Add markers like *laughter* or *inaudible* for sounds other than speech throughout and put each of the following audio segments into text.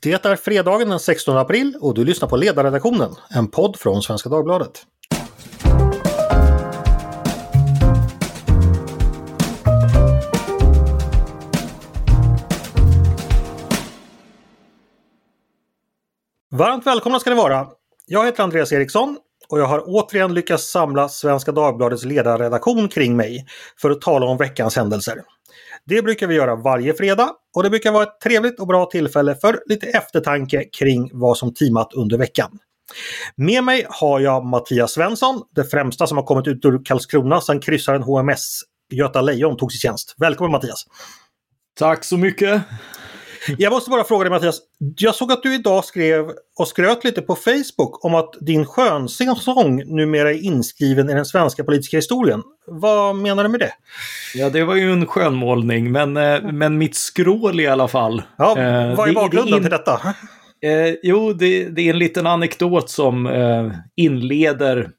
Det är fredagen den 16 april och du lyssnar på Ledarredaktionen, en podd från Svenska Dagbladet. Varmt välkomna ska ni vara! Jag heter Andreas Eriksson och jag har återigen lyckats samla Svenska Dagbladets ledarredaktion kring mig för att tala om veckans händelser. Det brukar vi göra varje fredag och det brukar vara ett trevligt och bra tillfälle för lite eftertanke kring vad som timat under veckan. Med mig har jag Mattias Svensson, det främsta som har kommit ut ur Karlskrona sedan kryssaren HMS Göta Lejon tog sin tjänst. Välkommen Mattias! Tack så mycket! Jag måste bara fråga dig Mattias. Jag såg att du idag skrev och skröt lite på Facebook om att din skönsång numera är inskriven i den svenska politiska historien. Vad menar du med det? Ja, det var ju en skönmålning, men, eh, men mitt skrål i alla fall. Ja, eh, vad är bakgrunden det, det in... till detta? Eh, jo, det, det, är en liten anekdot som eh, inleder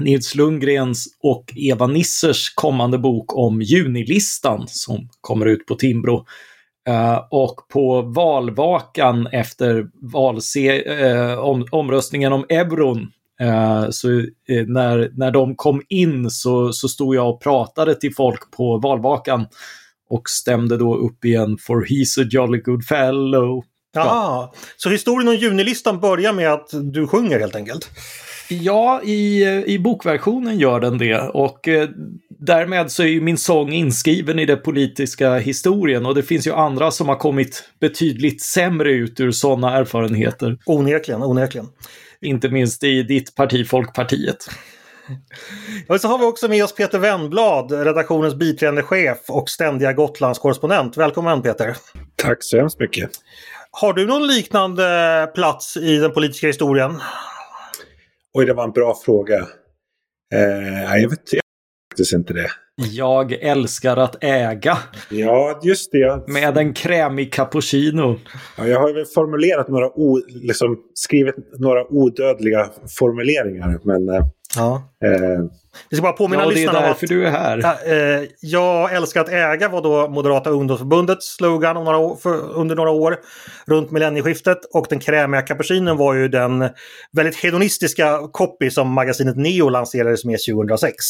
Nils Lundgrens och Eva Nissers kommande bok om Junilistan som kommer ut på Timbro. Uh, och på valvakan efter valse uh, om, omröstningen om euron uh, så när, när de kom in så, så stod jag och pratade till folk på valvakan och stämde då upp igen For he's a jolly good fellow. Ja, ja. så historien om junilistan börjar med att du sjunger helt enkelt? Ja, i, i bokversionen gör den det och eh, därmed så är ju min sång inskriven i den politiska historien och det finns ju andra som har kommit betydligt sämre ut ur sådana erfarenheter. Onekligen, onekligen. Inte minst i ditt parti, Folkpartiet. Och så har vi också med oss Peter Wennblad, redaktionens biträdande chef och ständiga Gotlandskorrespondent. Välkommen Peter! Tack så hemskt mycket! Har du någon liknande plats i den politiska historien? Oj, det var en bra fråga. Eh, jag vet faktiskt inte det. Jag älskar att äga. Ja, just det. Med en krämig cappuccino. Ja, jag har väl formulerat några, o, liksom, skrivit några odödliga formuleringar. Men eh, ja. eh, vi ska bara påminna ja, lyssnarna om att du är här. Äh, jag älskar att äga var då Moderata ungdomsförbundets slogan om några år, för, under några år runt millennieskiftet. Och den krämiga cappuccinen var ju den väldigt hedonistiska copy som magasinet Neo lanserades med 2006.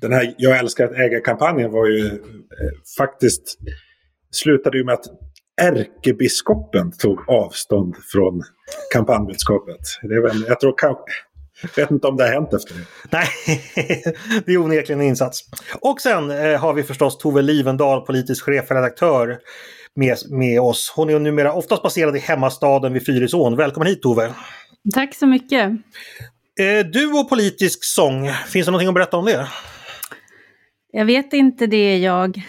Den här Jag älskar att äga-kampanjen var ju eh, faktiskt slutade ju med att ärkebiskopen tog avstånd från kampanjbudskapet. Det är väl, jag tror kanske vet inte om det har hänt efter det. Nej, *laughs* det är onekligen en insats. Och sen eh, har vi förstås Tove Livendal, politisk chefredaktör med, med oss. Hon är numera oftast baserad i hemmastaden vid Fyrisån. Välkommen hit Tove! Tack så mycket! Eh, du och politisk sång, finns det någonting att berätta om det? Jag vet inte det jag.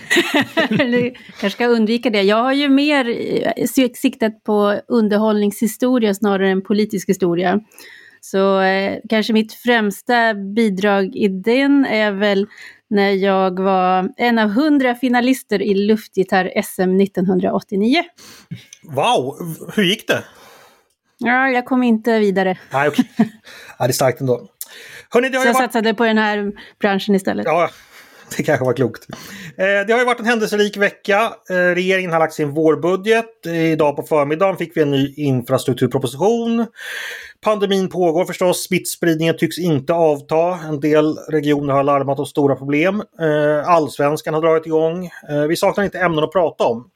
*laughs* jag ska undvika det. Jag har ju mer eh, siktat på underhållningshistoria snarare än politisk historia. Så eh, kanske mitt främsta bidrag i den är väl när jag var en av hundra finalister i luftgitarr-SM 1989. Wow! Hur gick det? Ja, jag kom inte vidare. Nej, okej. Okay. *laughs* Ja, det är starkt ändå. Hörrni, det har Så jag varit... satsade på den här branschen istället. Ja, det kanske var klokt. Eh, det har ju varit en händelserik vecka. Eh, regeringen har lagt sin vårbudget. Idag på förmiddagen fick vi en ny infrastrukturproposition. Pandemin pågår förstås. Smittspridningen tycks inte avta. En del regioner har larmat om stora problem. Eh, allsvenskan har dragit igång. Eh, vi saknar inte ämnen att prata om.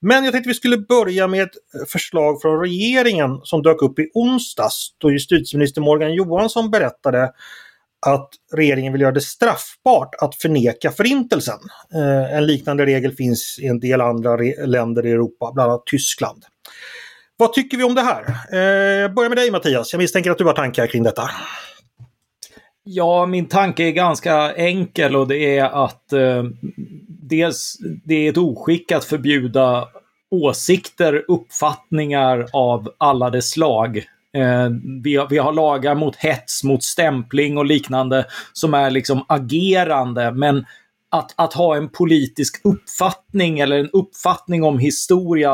Men jag tänkte vi skulle börja med ett förslag från regeringen som dök upp i onsdags då justitieminister Morgan Johansson berättade att regeringen vill göra det straffbart att förneka förintelsen. Eh, en liknande regel finns i en del andra länder i Europa, bland annat Tyskland. Vad tycker vi om det här? Eh, börjar med dig Mattias, jag misstänker att du har tankar kring detta. Ja, min tanke är ganska enkel och det är att eh, dels det är ett oskick att förbjuda åsikter, uppfattningar av alla dess slag. Eh, vi, har, vi har lagar mot hets, mot stämpling och liknande som är liksom agerande. Men att, att ha en politisk uppfattning eller en uppfattning om historia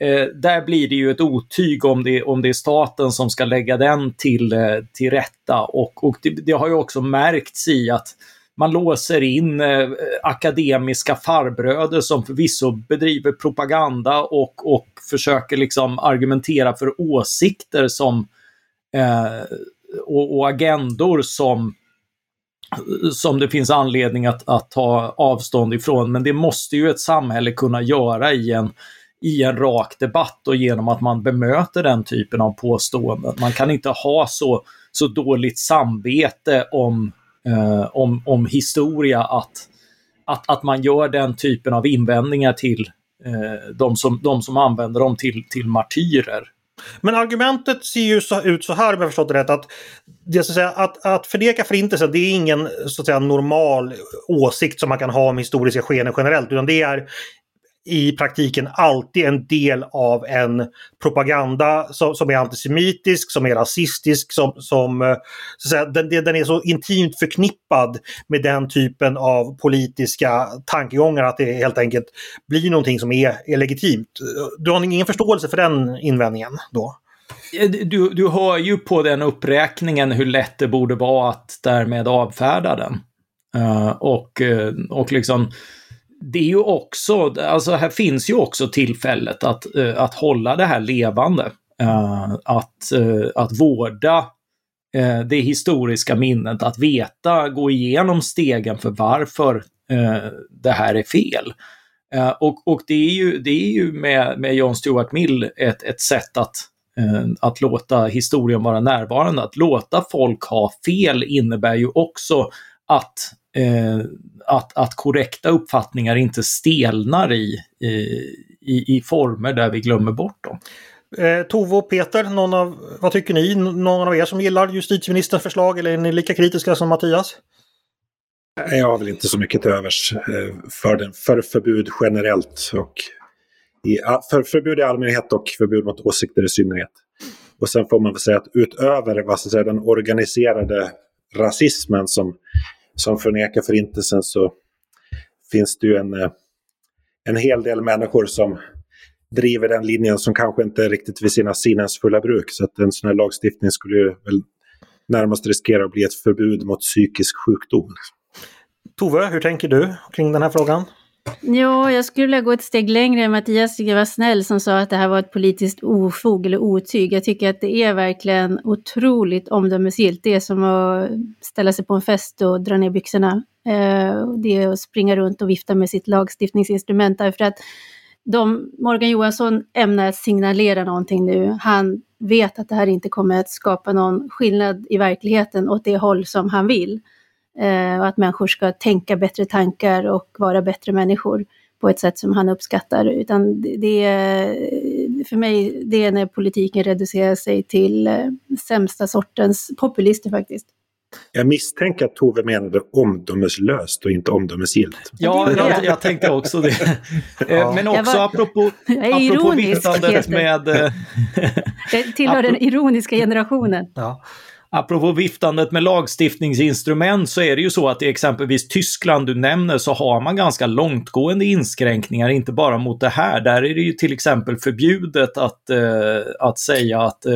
eh, där blir det ju ett otyg om det, om det är staten som ska lägga den till, eh, till rätta. Och, och det, det, har ju också märkts i att man låser in eh, akademiska farbröder som förvisso bedriver propaganda och, och försöker liksom argumentera för åsikter som eh, och, och agendor som som det finns anledning att, att ta avstånd ifrån. Men det måste ju ett samhälle kunna göra i en, i en rak debatt och genom att man bemöter den typen av påståenden. Man kan inte ha så, så dåligt samvete om, eh, om, om historia att, att, att man gör den typen av invändningar till eh, de, som, de som använder dem till, till martyrer. Men argumentet ser ju så, ut så här om jag förstått det rätt. Att, det, så att, säga, att, att förneka förintelsen det är ingen så att säga, normal åsikt som man kan ha om historiska skeenden generellt. Utan det är i praktiken alltid en del av en propaganda som, som är antisemitisk, som är rasistisk, som, som eh, så säga, den, den, är så intimt förknippad med den typen av politiska tankegångar att det helt enkelt blir någonting som är, är legitimt. Du har ingen förståelse för den invändningen då? Eh, du, du hör ju på den uppräkningen hur lätt det borde vara att därmed avfärda den. Uh, och, och liksom det är ju också, alltså här finns ju också tillfället att, uh, att hålla det här levande. Uh, att, uh, att vårda det historiska minnet, att veta, gå igenom stegen för varför det här är fel. och, och det är ju, det är ju med, med John Stuart Mill ett, ett sätt att, att låta historien vara närvarande. Att låta folk ha fel innebär ju också att eh, att, att korrekta uppfattningar inte stelnar i, i, i former där vi glömmer bort dem. Eh, Tove och Peter, någon av, vad tycker ni? Någon av er som gillar justitieministerns förslag eller är ni lika kritiska som Mattias? Jag har väl inte så mycket till övers eh, för, den, för förbud generellt och i, för förbud i allmänhet och förbud mot åsikter i synnerhet. Och sen får man väl säga att utöver vad ska säga, den organiserade rasismen som som förnekar förintelsen så finns det ju en, eh, en hel del människor som driver den linjen som kanske inte är riktigt vid sina sinnens fulla bruk. Så att en sån här lagstiftning skulle ju väl närmast riskera att bli ett förbud mot psykisk sjukdom. Tove, hur tänker du kring den här frågan? Ja, jag skulle vilja gå ett steg längre. Mattias jag var snäll som sa att det här var ett politiskt ofog eller otyg. Jag tycker att det är verkligen otroligt omdömesgillt. Det är som att ställa sig på en fest och dra ner byxorna. Eh, det är att springa runt och vifta med sitt lagstiftningsinstrument därför att de, Morgan Johansson ämnar signalera någonting nu. Han vet att det här inte kommer att skapa någon skillnad i verkligheten åt det håll som han vill. Eh, och att människor ska tänka bättre tankar och vara bättre människor på ett sätt som han uppskattar. Utan det är, för mig, det är när politiken reducerar sig till eh, sämsta sortens populister faktiskt. Jag misstänker att Tove menade omdömeslöst och inte omdömesgillt. Ja, jag, jag tänkte också det. *laughs* Eh, ja. Men också var, apropå, apropå viftandet med... jag tillhör den ironiska generationen. Ja. Apropå viftandet med lagstiftningsinstrument så är det ju så att i exempelvis Tyskland du nämner så har man ganska långtgående inskränkningar, inte bara mot det här. Där är det ju till exempel förbjudet att, eh, att säga att eh,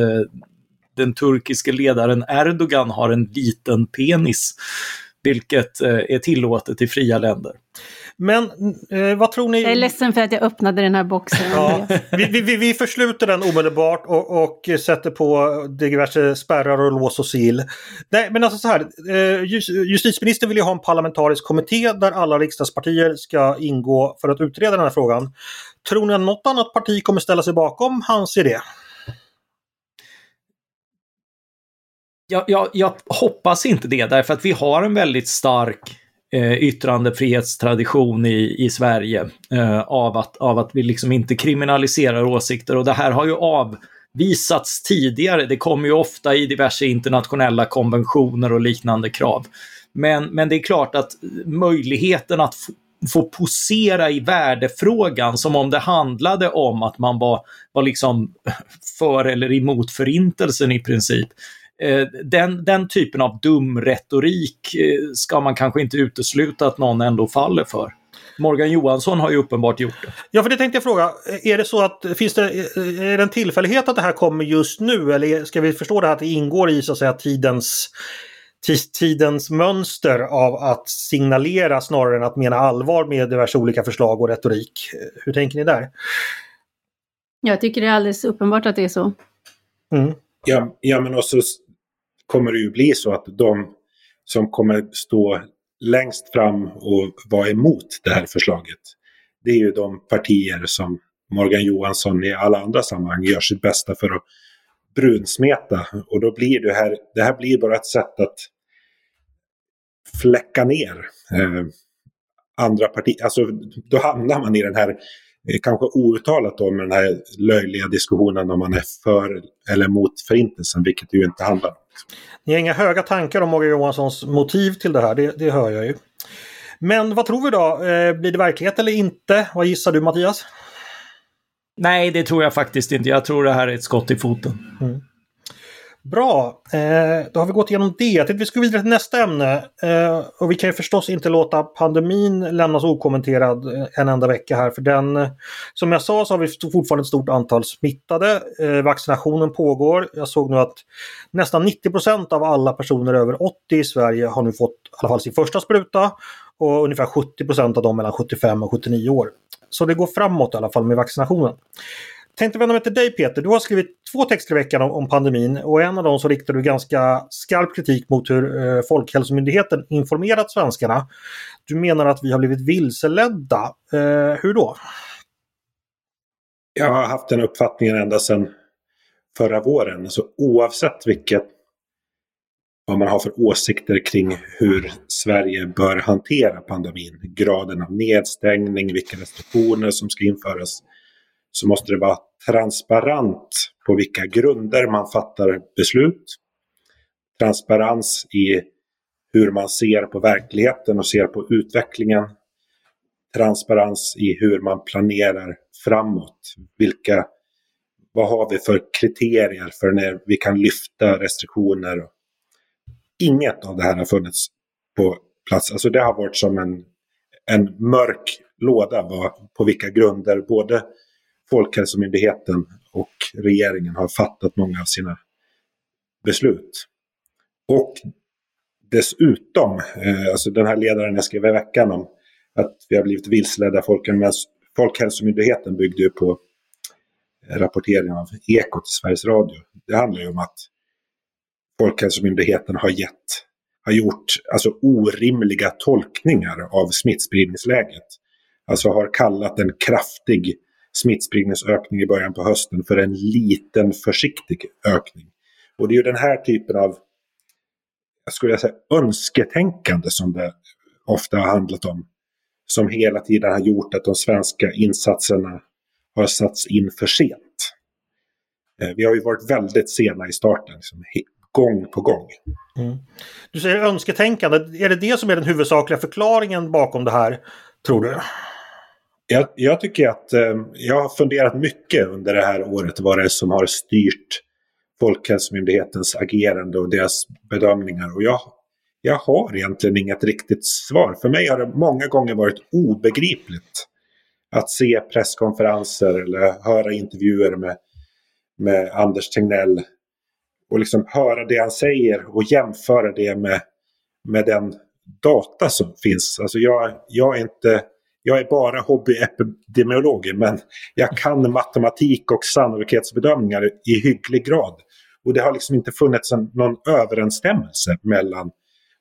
den turkiske ledaren Erdogan har en liten penis, vilket eh, är tillåtet i fria länder. Men eh, vad tror ni? Jag är ledsen för att jag öppnade den här boxen. Ja, vi, vi, vi försluter den omedelbart och, och sätter på diverse spärrar och lås och sil. Nej, men alltså så här. Eh, justitieministern vill ju ha en parlamentarisk kommitté där alla riksdagspartier ska ingå för att utreda den här frågan. Tror ni att något annat parti kommer ställa sig bakom hans idé? Jag, jag, jag hoppas inte det, därför att vi har en väldigt stark eh, yttrandefrihetstradition i, i Sverige eh, av, att, av att vi liksom inte kriminaliserar åsikter och det här har ju avvisats tidigare. Det kommer ju ofta i diverse internationella konventioner och liknande krav. Men, men det är klart att möjligheten att få posera i värdefrågan som om det handlade om att man var, var liksom *laughs* för eller emot förintelsen i princip. Eh, den, den typen av dum retorik eh, ska man kanske inte utesluta att någon ändå faller för. Morgan Johansson har ju uppenbart gjort det. Ja, för det tänkte jag fråga. Är det så att finns det, är det en tillfällighet att det här kommer just nu eller ska vi förstå det här att det ingår i så att säga tidens tidens mönster av att signalera snarare än att mena allvar med diverse olika förslag och retorik. Hur tänker ni där? Jag tycker det är alldeles uppenbart att det är så. Mm. Ja, ja, men också kommer det ju bli så att de som kommer stå längst fram och vara emot det här förslaget, det är ju de partier som Morgan Johansson i alla andra sammanhang gör sitt bästa för att brunsmeta. Och då blir det här, det här blir bara ett sätt att fläcka ner eh, andra partier. Alltså då hamnar man i den här, eh, kanske outtalat om den här löjliga diskussionen om man är för eller emot förintelsen, vilket det ju inte handlar om. Ni har inga höga tankar om Morgan Johanssons motiv till det här, det, det hör jag ju. Men vad tror vi då? Eh, blir det verklighet eller inte? Vad gissar du Mattias? Nej, det tror jag faktiskt inte. Jag tror det här är ett skott i foten. Mm. Bra, eh, då har vi gått igenom det. Jag tänkte vi ska vidare till nästa ämne. Eh, och vi kan ju förstås inte låta pandemin lämnas okommenterad eh, en enda vecka här. För den, som jag sa så har vi fortfarande ett stort antal smittade. Eh, vaccinationen pågår. Jag såg nu att nästan 90% av alla personer över 80 i Sverige har nu fått i alla fall sin första spruta. Och ungefär 70% av dem mellan 75 och 79 år. Så det går framåt i alla fall med vaccinationen. Tänkte vända mig till dig Peter. Du har skrivit två texter i veckan om, om pandemin och en av dem så riktar du ganska skarp kritik mot hur eh, Folkhälsomyndigheten informerat svenskarna. Du menar att vi har blivit vilseledda. Eh, hur då? Jag har haft den uppfattningen ända sedan förra våren. Så oavsett vilket vad man har för åsikter kring hur Sverige bör hantera pandemin, graden av nedstängning, vilka restriktioner som ska införas, så måste det vara transparent på vilka grunder man fattar beslut. Transparens i hur man ser på verkligheten och ser på utvecklingen. Transparens i hur man planerar framåt. Vilka, vad har vi för kriterier för när vi kan lyfta restriktioner? Inget av det här har funnits på plats. Alltså det har varit som en, en mörk låda på vilka grunder både Folkhälsomyndigheten och regeringen har fattat många av sina beslut. Och dessutom, eh, alltså den här ledaren jag skrev i veckan om att vi har blivit vilseledda. Folkhälsomyndigheten byggde ju på rapporteringen av Ekot i Sveriges Radio. Det handlar ju om att Folkhälsomyndigheten har gett, har gjort alltså orimliga tolkningar av smittspridningsläget. Alltså har kallat en kraftig smittspridningsökning i början på hösten för en liten försiktig ökning. Och det är ju den här typen av, jag skulle säga, önsketänkande som det ofta har handlat om. Som hela tiden har gjort att de svenska insatserna har satts in för sent. Eh, vi har ju varit väldigt sena i starten, liksom, gång på gång. Mm. Du säger önsketänkande, är det det som är den huvudsakliga förklaringen bakom det här, tror du? Jag, jag tycker att eh, jag har funderat mycket under det här året vad det är som har styrt Folkhälsomyndighetens agerande och deras bedömningar. Och jag, jag har egentligen inget riktigt svar. För mig har det många gånger varit obegripligt att se presskonferenser eller höra intervjuer med, med Anders Tegnell och liksom höra det han säger och jämföra det med, med den data som finns. Alltså jag, jag är inte jag är bara hobbyepidemiolog, men jag kan matematik och sannolikhetsbedömningar i hygglig grad. Och det har liksom inte funnits en, någon överensstämmelse mellan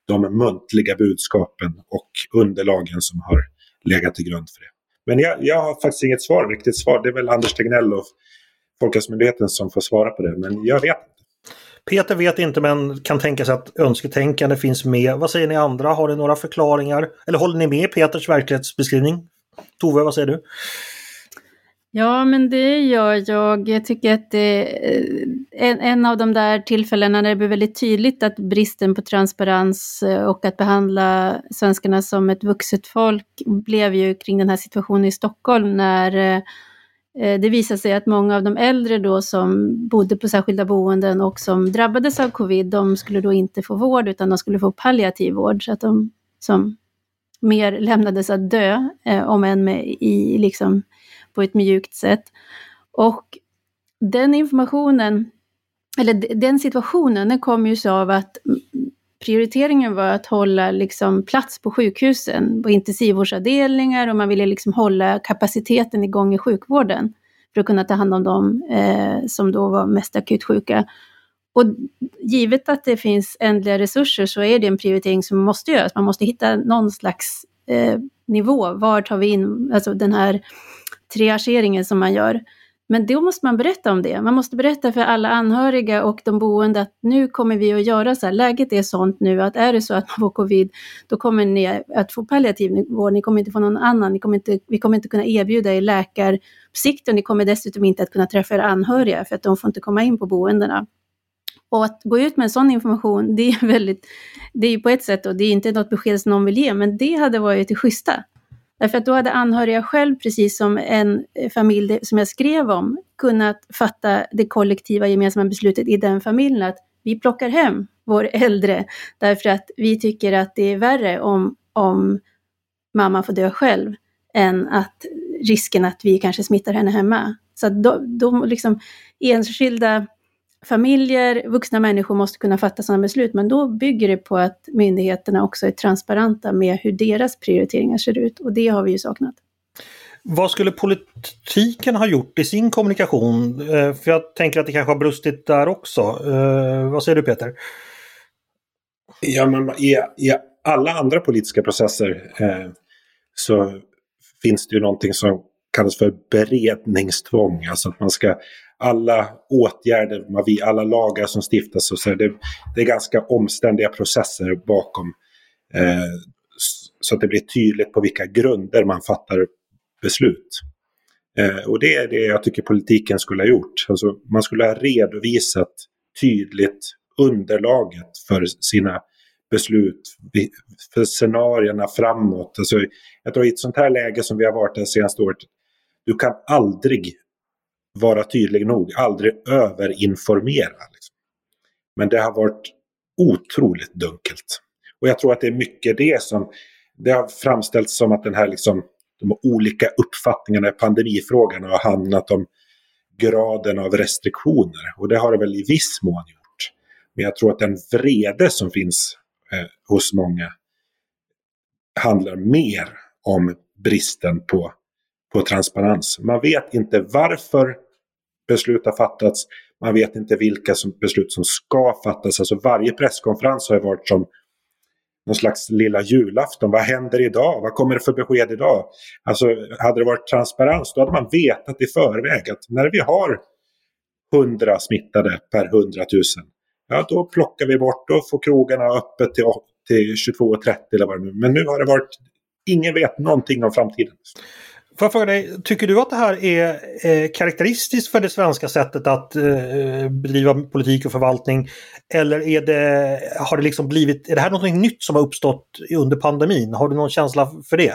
de muntliga budskapen och underlagen som har legat till grund för det. Men jag, jag har faktiskt inget svar, riktigt svar. Det är väl Anders Tegnell och Folkhälsomyndigheten som får svara på det, men jag vet inte. Peter vet inte men kan tänka sig att önsketänkande finns med. Vad säger ni andra? Har ni några förklaringar? Eller håller ni med Peters verklighetsbeskrivning? Tove, vad säger du? Ja, men det gör jag. Jag tycker att det eh, en, en av de där tillfällena när det blir väldigt tydligt att bristen på transparens eh, och att behandla svenskarna som ett vuxet folk blev ju kring den här situationen i Stockholm när Eh, Eh, det visade sig att många av de äldre då som bodde på särskilda boenden och som drabbades av covid, de skulle då inte få vård utan de skulle få palliativ vård, så att de som mer lämnades att dö, eh, om än med, i, liksom, på ett mjukt sätt. Och den informationen, eller den situationen, den kom ju så av att prioriteringen var att hålla liksom plats på sjukhusen, på intensivvårdsavdelningar och man ville liksom hålla kapaciteten igång i sjukvården för att kunna ta hand om dem eh, som då var mest akut sjuka. Och givet att det finns ändliga resurser så är det en prioritering som måste göras. Man måste hitta någon slags eh, nivå. Var tar vi in alltså den här triageringen som man gör? Men då måste man berätta om det. Man måste berätta för alla anhöriga och de boende att nu kommer vi att göra så här. Läget är sånt nu att är det så att man får covid, då kommer ni att få palliativ vård. Ni kommer inte få någon annan. Ni kommer inte, vi kommer inte kunna erbjuda er läkarsikt och ni kommer dessutom inte att kunna träffa era anhöriga för att de får inte komma in på boendena. Och att gå ut med en sån information, det är väldigt, det är på ett sätt och det är inte något besked som någon vill ge, men det hade varit det schyssta. Därför att då hade anhöriga själv, precis som en eh, familj som jag skrev om, kunnat fatta det kollektiva gemensamma beslutet i den familjen att vi plockar hem vår *laughs* äldre därför att vi tycker att det är värre om, om mamma får dö själv än att risken att vi kanske smittar henne hemma. Så att de, de liksom enskilda familjer, vuxna människor måste kunna fatta sådana beslut, men då bygger det på att myndigheterna också är transparenta med hur deras prioriteringar ser ut och det har vi ju saknat. Vad skulle politiken ha gjort i sin kommunikation? Eh, för jag tänker att det kanske har brustit där också. Eh, vad säger du Peter? Ja, men i, i alla andra politiska processer eh, så finns det ju någonting som kallas för beredningstvång. Alltså att man ska alla åtgärder, alla lagar som stiftas. Och så det, det är ganska omständiga processer bakom. Eh, så att det blir tydligt på vilka grunder man fattar beslut. Eh, och det är det jag tycker politiken skulle ha gjort. Alltså, man skulle ha redovisat tydligt underlaget för sina beslut, för scenarierna framåt. Alltså, jag tror i ett sånt här läge som vi har varit det senaste året, du kan aldrig vara tydlig nog, aldrig överinformera. Liksom. Men det har varit otroligt dunkelt. Och jag tror att det är mycket det som det har framställts som att den här liksom, de olika uppfattningarna i pandemifrågan har handlat om graden av restriktioner. Och det har det väl i viss mån gjort. Men jag tror att den vrede som finns eh, hos många handlar mer om bristen på, på transparens. Man vet inte varför beslut har fattats. Man vet inte vilka som, beslut som ska fattas. Alltså varje presskonferens har varit som någon slags lilla julafton. Vad händer idag? Vad kommer det för besked idag? Alltså hade det varit transparens då hade man vetat i förväg att när vi har 100 smittade per 100 000 ja då plockar vi bort, då får krogarna öppet till, till 22.30 eller vad det nu Men nu har det varit, ingen vet någonting om framtiden. Får jag fråga dig, tycker du att det här är eh, karaktäristiskt för det svenska sättet att eh, bedriva politik och förvaltning? Eller är det, har det liksom blivit, är det här något nytt som har uppstått under pandemin? Har du någon känsla för det?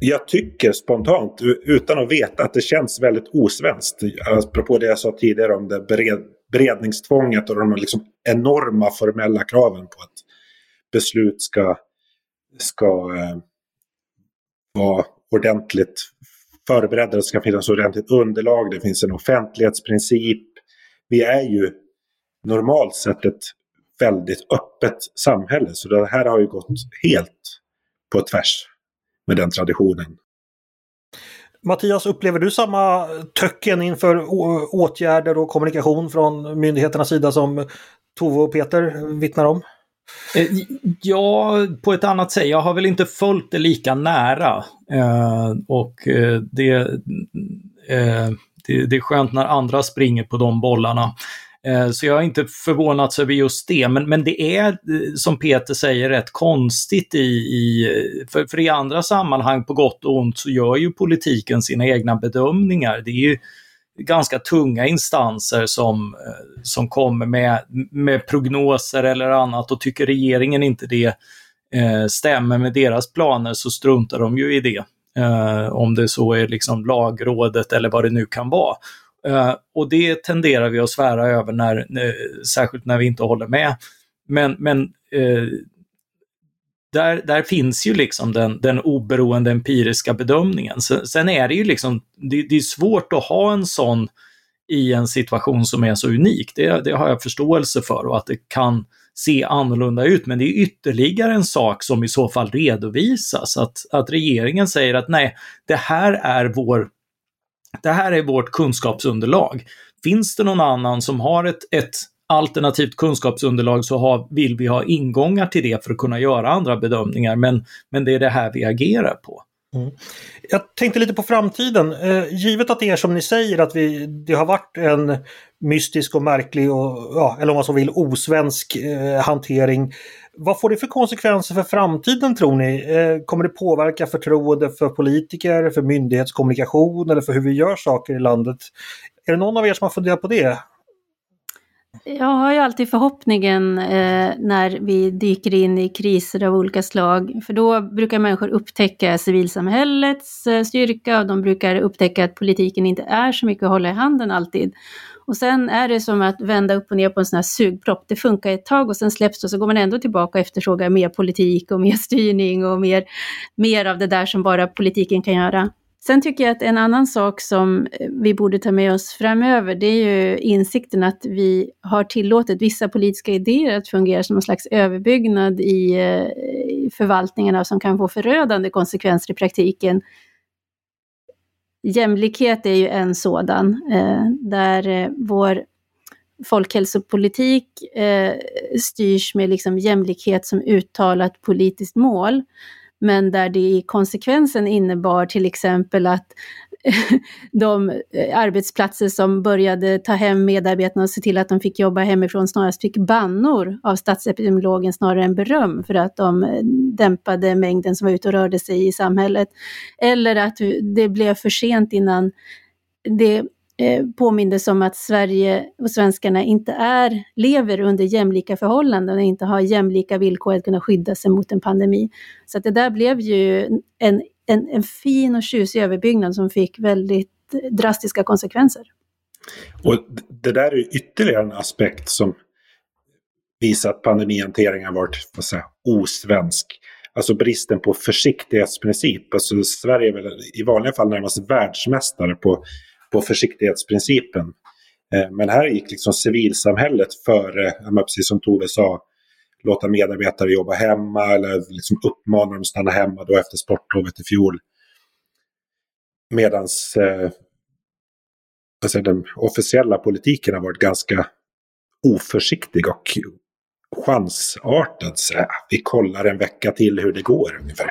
Jag tycker spontant, utan att veta, att det känns väldigt osvenskt. Apropå det jag sa tidigare om det bered, beredningstvånget och de liksom enorma formella kraven på att beslut ska, ska eh, vara ordentligt förberedda. Det ska finnas ordentligt underlag. Det finns en offentlighetsprincip. Vi är ju normalt sett ett väldigt öppet samhälle. Så det här har ju gått helt på tvärs med den traditionen. Mattias, upplever du samma töcken inför åtgärder och kommunikation från myndigheternas sida som Tove och Peter vittnar om? Eh, ja, på ett annat sätt. Jag har väl inte följt det lika nära. Eh, och eh, det, eh, det, det, är skönt när andra springer på de bollarna. Eh, så jag har inte förvånats över just det. Men, men det är, eh, som Peter säger, rätt konstigt i... i för, för i andra sammanhang, på gott och ont, så gör ju politiken sina egna bedömningar. Det är ju ganska tunga instanser som, eh, som kommer med, med prognoser eller annat och tycker regeringen inte det eh, stämmer med deras planer så struntar de ju i det. Eh, om det så är liksom lagrådet eller vad det nu kan vara. Eh, och det tenderar vi att svära över, när, när, särskilt när vi inte håller med. Men, men eh, där, där finns ju liksom den, den oberoende empiriska bedömningen. Sen, sen är det ju liksom, det, det, är svårt att ha en sån i en situation som är så unik. Det, det har jag förståelse för och att det kan se annorlunda ut. Men det är ytterligare en sak som i så fall redovisas. Att, att regeringen säger att nej, det här är vår det här är vårt kunskapsunderlag. Finns det någon annan som har ett, ett alternativt kunskapsunderlag så har, vill vi ha ingångar till det för att kunna göra andra bedömningar, men, men det är det här vi agerar på. Mm. Jag tänkte lite på framtiden. Eh, givet att det är som ni säger att vi, det har varit en mystisk och märklig och, ja, eller om man så vill, osvensk eh, hantering. Vad får det för konsekvenser för framtiden tror ni? Eh, kommer det påverka förtroende för politiker, för myndighetskommunikation eller för hur vi gör saker i landet? Är det någon av er som har funderat på det? Jag har ju alltid förhoppningen eh, när vi dyker in i kriser av olika slag, för då brukar människor upptäcka civilsamhällets eh, styrka och de brukar upptäcka att politiken inte är så mycket att hålla i handen alltid. Och sen är det som att vända upp och ner på en sån här sugpropp. Det funkar ett tag och sen släpps det och så går man ändå tillbaka och efterfrågar mer politik och mer styrning och mer, mer av det där som bara politiken kan göra. Sen tycker jag att en annan sak som eh, vi borde ta med oss framöver, det är ju insikten att vi har tillåtit vissa politiska idéer att fungera som en slags överbyggnad i, eh, förvaltningarna som kan få förödande konsekvenser i praktiken. Jämlikhet är ju en sådan, eh, där vår folkhälsopolitik styrs med liksom jämlikhet som uttalat politiskt mål men där det i konsekvensen innebar till exempel att *laughs* de eh, arbetsplatser som började ta hem medarbetarna och se till att de fick jobba hemifrån snarast fick bannor av statsepidemiologen snarare än beröm för att de eh, dämpade mängden som var ute och rörde sig i samhället. Eller att det blev för sent innan det Eh, påmindes om att Sverige och svenskarna inte är, lever under jämlika förhållanden och inte har jämlika villkor att kunna skydda sig mot en pandemi. Så att det där blev ju en, en, en fin och tjusig överbyggnad som fick väldigt drastiska konsekvenser. Och det där är ytterligare en aspekt som visar att pandemihanteringen har varit vad säga, osvensk. Alltså bristen på försiktighetsprincip. Alltså Sverige är väl i vanliga fall närmast världsmästare på på försiktighetsprincipen. Eh, men här gick liksom civilsamhället före, precis som Tove sa, låta medarbetare jobba hemma eller liksom uppmana dem att stanna hemma då efter sportlovet i fjol. Medan eh, alltså den officiella politiken har varit ganska oförsiktig och chansartad. Så, vi kollar en vecka till hur det går ungefär.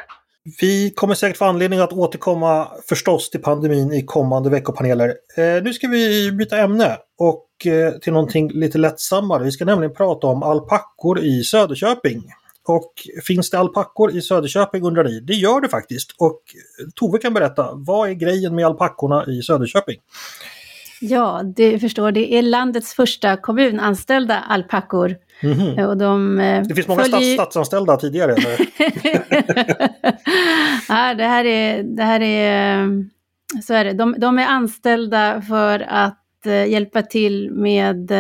Vi kommer säkert få anledning att återkomma förstås till pandemin i kommande veckopaneler. Eh, nu ska vi byta ämne och eh, till någonting lite lättsammare. Vi ska nämligen prata om alpackor i Söderköping. Och finns det alpackor i Söderköping undrar ni? Det gör det faktiskt. Och Tove kan berätta, vad är grejen med alpackorna i Söderköping? Ja, du förstår, det är landets första kommunanställda alpackor Mm -hmm. och de, eh, det finns många följer... statsanställda tidigare? *laughs* ja, det här är, det här är, så är det. De, de är anställda för att uh, hjälpa till med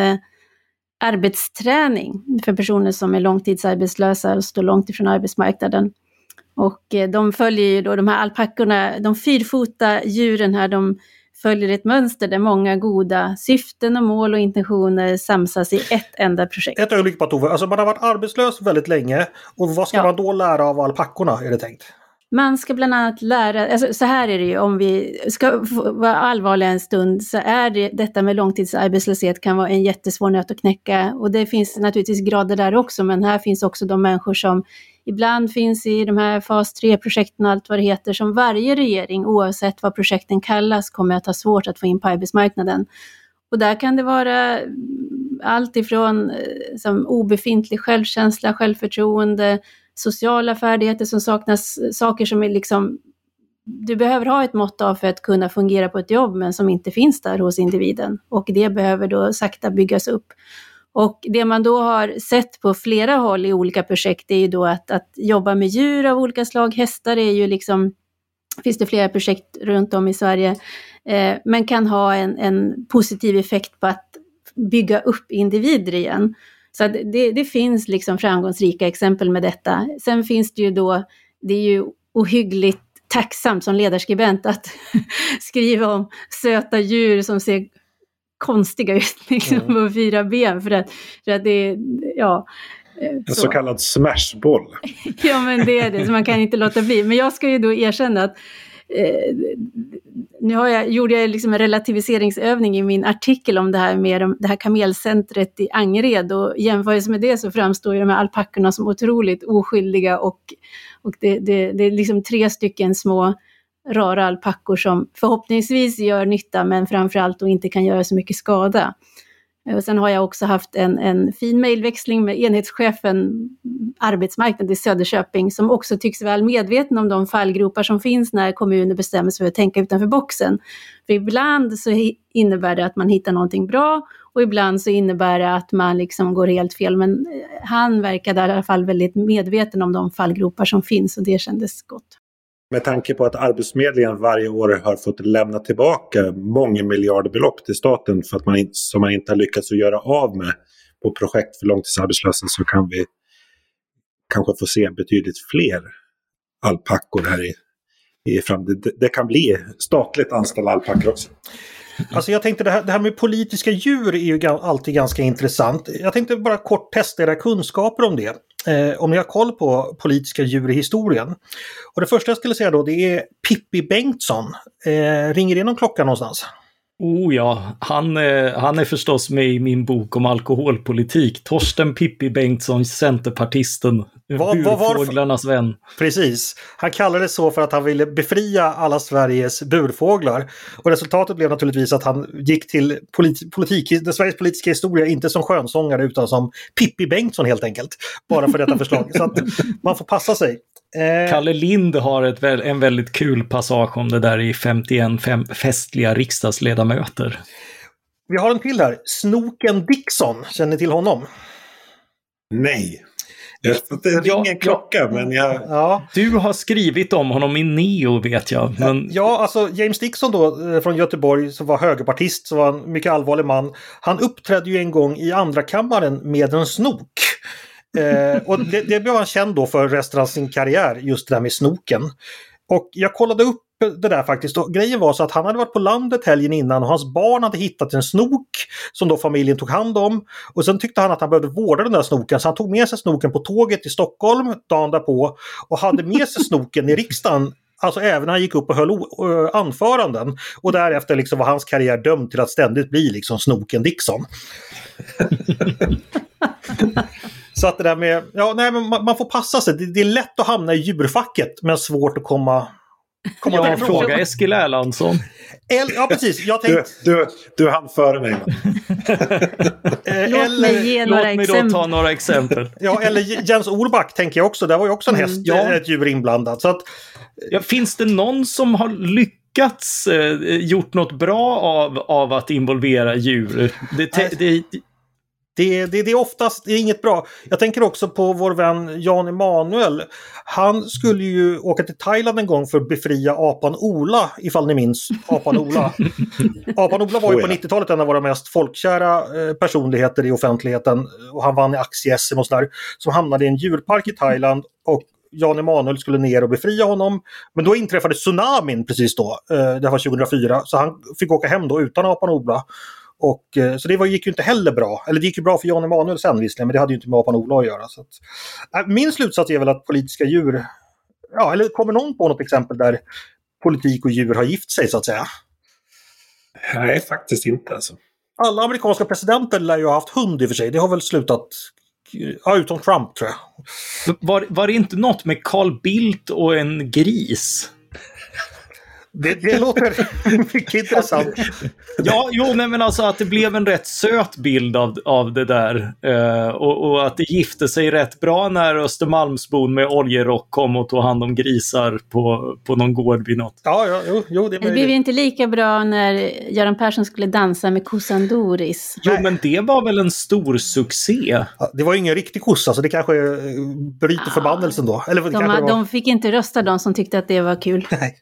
arbetsträning för personer som är långtidsarbetslösa och står långt ifrån arbetsmarknaden. Och de följer ju då de här alpackorna, de fyrfota djuren här, de följer ett mönster där många goda syften och mål och intentioner samsas i ett enda projekt. Ett ögonblick bara Tove, alltså man har varit arbetslös väldigt länge och vad ska ja. man då lära av alpackorna är det tänkt? Man ska bland annat lära, alltså så här är det ju om vi ska vara allvarliga en stund så är det detta med långtidsarbetslöshet kan vara en jättesvår nöt att knäcka och det finns naturligtvis grader där också men här finns också de människor som ibland finns i de här fas 3-projekten och allt vad det heter, som varje regering, oavsett vad projekten kallas, kommer att ha svårt att få in på arbetsmarknaden. Och där kan det vara mm, allt ifrån eh, som obefintlig självkänsla, självförtroende, sociala färdigheter som saknas, saker som är liksom du behöver ha ett mått av för att kunna fungera på ett jobb men som inte finns där hos individen. Och det behöver då sakta byggas upp. Och det man då har sett på flera håll i olika projekt är ju då att, att jobba med djur av olika slag. Hästar är ju liksom, finns det flera projekt runt om i Sverige, eh, men kan ha en, en positiv effekt på att bygga upp individer igen. Så det, det, finns liksom framgångsrika exempel med detta. Sen finns det ju då, det är ju ohyggligt tacksamt som ledarskribent att *laughs* skriva om söta djur som ser konstiga ut *laughs* liksom, mm. på fyra ben. För att, för att det, ja, En så, så kallad smashboll. *laughs* ja, men det är det, så man kan inte låta bli. Men jag ska ju då erkänna att eh, nu har jag, gjorde jag liksom en relativiseringsövning i min artikel om det här med det här kamelcentret i Angered och jämförelse med det så framstår ju de här alpackorna som otroligt oskyldiga och, och det, det, det är liksom tre stycken små rara alpackor som förhoppningsvis gör nytta men framförallt då inte kan göra så mycket skada. Och sen har jag också haft en, en fin mejlväxling med enhetschefen arbetsmarknad i Söderköping som också tycks väl medveten om de fallgropar som finns när kommuner bestämmer sig för att tänka utanför boxen. För ibland så innebär det att man hittar någonting bra och ibland så innebär det att man liksom går helt fel. Men eh, han verkade i alla fall väldigt medveten om de fallgropar som finns och det kändes gott. Med tanke på att Arbetsförmedlingen varje år har fått lämna tillbaka många miljardbelopp till staten för att man, som man inte har lyckats att göra av med på projekt för långtidsarbetslösa så kan vi kanske få se betydligt fler alpackor här i, i framtiden. Det, det kan bli statligt anställda alpackor också. Alltså jag tänkte det här, det här med politiska djur är ju alltid ganska intressant. Jag tänkte bara kort testa era kunskaper om det. Eh, om ni har koll på politiska djur i historien. Och det första jag skulle säga då det är Pippi Bengtsson. Eh, ringer det någon klocka någonstans? Oh ja, han, eh, han är förstås med i min bok om alkoholpolitik. Torsten Pippi Bengtsson, Centerpartisten, vad, burfåglarnas vad vän. Precis. Han kallade det så för att han ville befria alla Sveriges burfåglar. Och resultatet blev naturligtvis att han gick till polit, politik, Sveriges politiska historia inte som skönsångare utan som Pippi Bengtsson helt enkelt. Bara för detta förslag. så att man får passa sig. Eh... Kalle Lind har ett, en väldigt kul passage om det där i 51 fem, festliga riksdagsledamöter. Vi har en till här. Snoken Dixon, känner ni till honom? Nej. Det ringer ja, en klocka ja, men jag... Ja. Du har skrivit om honom i Neo vet jag. Men... Ja, alltså James Dixon då eh, från Göteborg som var högerpartist, som var en mycket allvarlig man. Han uppträdde ju en gång i andra kammaren med en snok. Eh, och det, det blev han känd då för resten av sin karriär, just det där med snoken. Och jag kollade upp det där faktiskt. Och grejen var så att han hade varit på landet helgen innan och hans barn hade hittat en snok som då familjen tog hand om. Och sen tyckte han att han behövde vårda den där snoken så han tog med sig snoken på tåget till Stockholm dagen därpå och hade med sig snoken i riksdagen Alltså även när han gick upp och höll eh, anföranden. Och därefter liksom var hans karriär dömd till att ständigt bli liksom Snoken Dixon. *laughs* Så att det där med, ja nej men man, man får passa sig. Det, det, är lätt att hamna i djurfacket men svårt att komma, komma ja, därifrån. Fråga Eskil Erlandsson. El, ja precis, jag tänkte... Du, du, du hann före mig. *laughs* Eh, låt mig ge några låt mig då ta några exempel. ja, eller Jens Orback tänker jag också. Där var ju också en mm, häst, mm, ja. ett djur inblandat. Så att, ja, finns det någon som har lyckats eh, gjort något bra av, av att involvera djur? Det, det, det, det, det är oftast det är inget bra. Jag tänker också på vår vän Jan Emanuel. Han skulle ju åka till Thailand en gång för att befria apan Ola, ifall ni minns apan Ola. *laughs* apan Ola var ju på 90-talet en av våra mest folkkära eh, personligheter i offentligheten. Och han vann i aktie-SM och sådär. Som hamnade i en djurpark i Thailand och Jan Emanuel skulle ner och befria honom. Men då inträffade tsunamin precis då. Eh, det var 2004. Så han fick åka hem då utan apan Ola. Och, eh, så det var, gick ju inte heller bra. Eller det gick ju bra för Jan Emanuel sen visserligen, men det hade ju inte med Apan-Ola att göra. Så att, äh, min slutsats är väl att politiska djur, ja, eller kommer någon på något exempel där politik och djur har gift sig så att säga? Nej, faktiskt inte alltså. Alla amerikanska presidenter lär ju ha haft hund i och för sig. Det har väl slutat Ja, utom Trump tror jag. Var, var det inte något med Carl Bildt och en gris? Det, det låter *laughs* mycket intressant. Ja, jo, nej, men alltså att det blev en rätt söt bild av, av det där. Eh, och, och, att det gifte sig rätt bra när Östermalmsbon med oljerock kom och tog hand om grisar på, på någon gård vid något. Ja, ja jo, jo, det, det blev inte lika bra när Göran Persson skulle dansa med kossan Doris. Jo, nej. men det var väl en stor succé? Ja, det var ingen riktig kossa, så det kanske bryter ja. förbannelsen då. Eller, de, var... de fick inte rösta, de som tyckte att det var kul. Nej.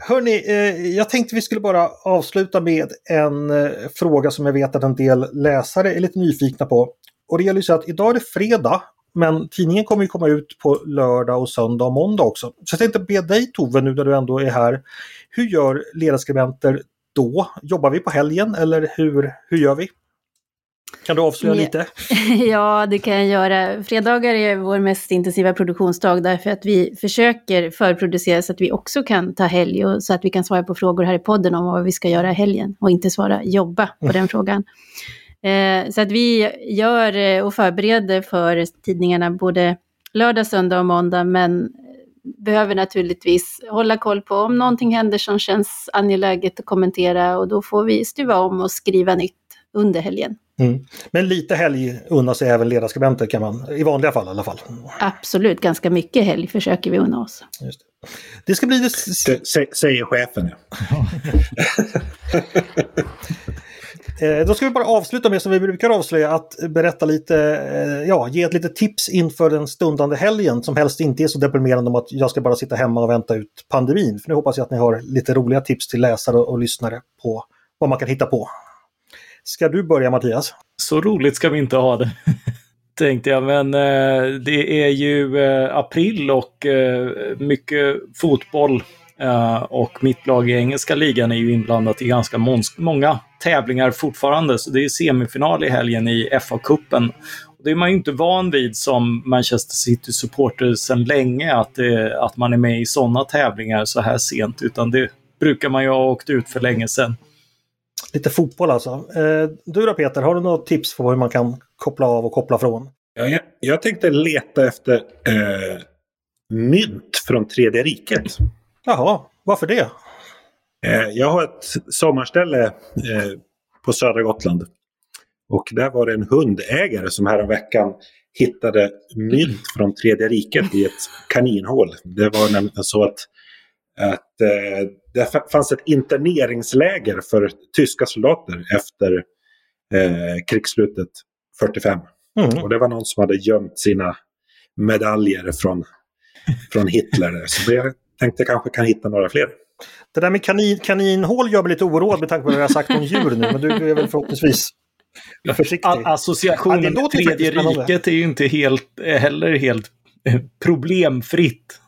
Hörni, eh, jag tänkte vi skulle bara avsluta med en eh, fråga som jag vet att en del läsare är lite nyfikna på. Och det gäller ju så att idag är det fredag, men tidningen kommer ju komma ut på lördag och söndag och måndag också. Så jag tänkte be dig Tove, nu när du ändå är här. Hur gör ledarskribenter då? Jobbar vi på helgen eller hur, hur gör vi? Kan du avslöja Ja. lite? *laughs* Ja, det kan jag göra. Fredagar är vår mest intensiva produktionsdag därför att vi försöker förproducera så att vi också kan ta helg och så att vi kan svara på frågor här i podden om vad vi ska göra i helgen och inte svara jobba på den *laughs* frågan. Eh, så att vi gör eh, och förbereder för tidningarna både lördag, söndag och måndag men behöver naturligtvis hålla koll på om någonting händer som känns angeläget att kommentera och då får vi stuva om och skriva nytt under helgen. Mm. Men lite helg unnar sig även ledarskribenter kan man, i vanliga fall i alla fall. Absolut, ganska mycket helg försöker vi unna oss. Just det. det ska bli det säger chefen. Ja. *laughs* Eh, Då ska vi bara avsluta med, som vi brukar avslöja, att berätta lite, eh, ja, ge ett litet tips inför den stundande helgen som helst inte är så deprimerande om att jag ska bara sitta hemma och vänta ut pandemin. För nu hoppas jag att ni har lite roliga tips till läsare och lyssnare på vad man kan hitta på. Ska du börja Mattias? Så roligt ska vi inte ha det. *laughs* Tänkte jag, men eh, det är ju eh, april och eh, mycket fotboll. Eh, och mitt lag i engelska ligan är ju inblandat i ganska många tävlingar fortfarande. Så det är semifinal i helgen i FA-cupen. Det är man ju inte van vid som Manchester City-supporter sedan länge, att, det, att man är med i sådana tävlingar så här sent. Utan det brukar man ju ha åkt ut för länge sedan. Lite fotboll alltså. Eh, Du då Peter, har du något tips på hur man kan koppla av och koppla från? Ja, jag, jag tänkte leta efter eh, mynt från Tredje riket. Jaha, varför det? Eh, jag har ett sommarställe eh, på södra Gotland. Och där var det en hundägare som häromveckan hittade mynt från Tredje riket i ett kaninhål. Det var nämligen så att, att eh, det fa- fanns ett interneringsläger för tyska soldater efter eh, krigsslutet 45. Mm. Och det var någon som hade gömt sina medaljer från, från Hitler. *laughs* Så jag tänkte kanske kan hitta några fler. Det där med kanin, kaninhål gör mig lite oroad med tanke på vad jag har sagt om djur nu, men du är väl förhoppningsvis försiktig. A- associationen Ja, med tredje riket är ju inte helt, eh, heller helt problemfritt.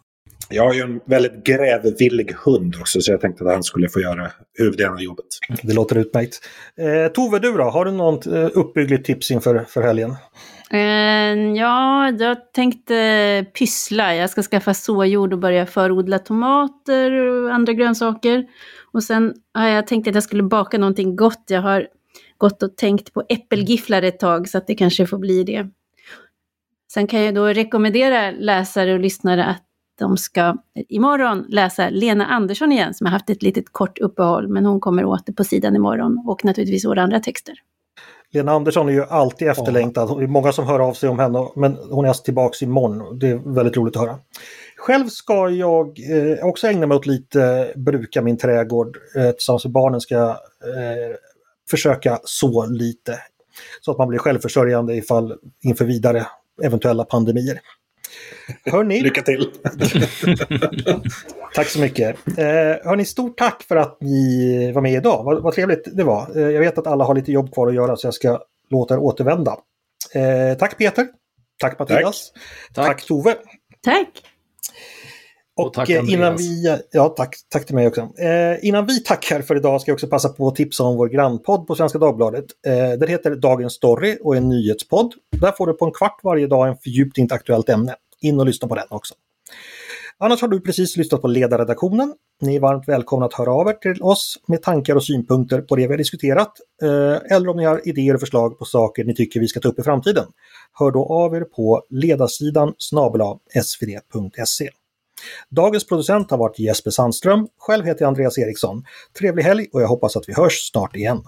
Jag har ju en väldigt grävvillig hund också så jag tänkte att han skulle få göra huvuddelen av jobbet. Det låter utmärkt. Eh, Tove, du då? Har du något eh, uppbyggligt tips inför för helgen? Eh, ja, jag tänkte pyssla. Jag ska skaffa såjord och börja förodla tomater och andra grönsaker. Och sen har jag tänkt att jag skulle baka någonting gott. Jag har gått och tänkt på äppelgifflar ett tag så att det kanske får bli det. Sen kan jag då rekommendera läsare och lyssnare att de ska imorgon läsa Lena Andersson igen som har haft ett litet kort uppehåll men hon kommer åter på sidan imorgon och naturligtvis våra andra texter. Lena Andersson är ju alltid efterlängtad. Det är många som hör av sig om henne, men hon är alltså tillbaks imorgon. Det är väldigt roligt att höra. Själv ska jag eh, också ägna mig åt lite bruka min trädgård. Eh, tillsammans med barnen ska jag eh, försöka så lite. Så att man blir självförsörjande ifall inför vidare eventuella pandemier. Hörni, *laughs* Lycka till! *laughs* tack så mycket. Eh, hörni, stort tack för att ni var med idag. Vad, vad trevligt det var. Eh, jag vet att alla har lite jobb kvar att göra så jag ska låta er återvända. Eh, tack Peter. Tack Mattias. Tack, Tack. Tove. Tack! Och, Och eh, innan vi, ja tack, tack till mig också. Eh, innan vi tackar för idag ska jag också passa på att tipsa om vår grannpodd på Svenska Dagbladet. Eh, den heter Dagens Story och är en nyhetspodd. Där får du på en kvart varje dag en ett aktuellt ämne. In och lyssna på den också. Annars har du precis lyssnat på ledarredaktionen. Ni är varmt välkomna att höra av er till oss med tankar och synpunkter på det vi har diskuterat. Eh, eller om ni har idéer och förslag på saker ni tycker vi ska ta upp i framtiden. Hör då av er på ledarsidan snabel svd.se. Dagens producent har varit Jesper Sandström. Själv heter jag Andreas Eriksson. Trevlig helg och jag hoppas att vi hörs snart igen.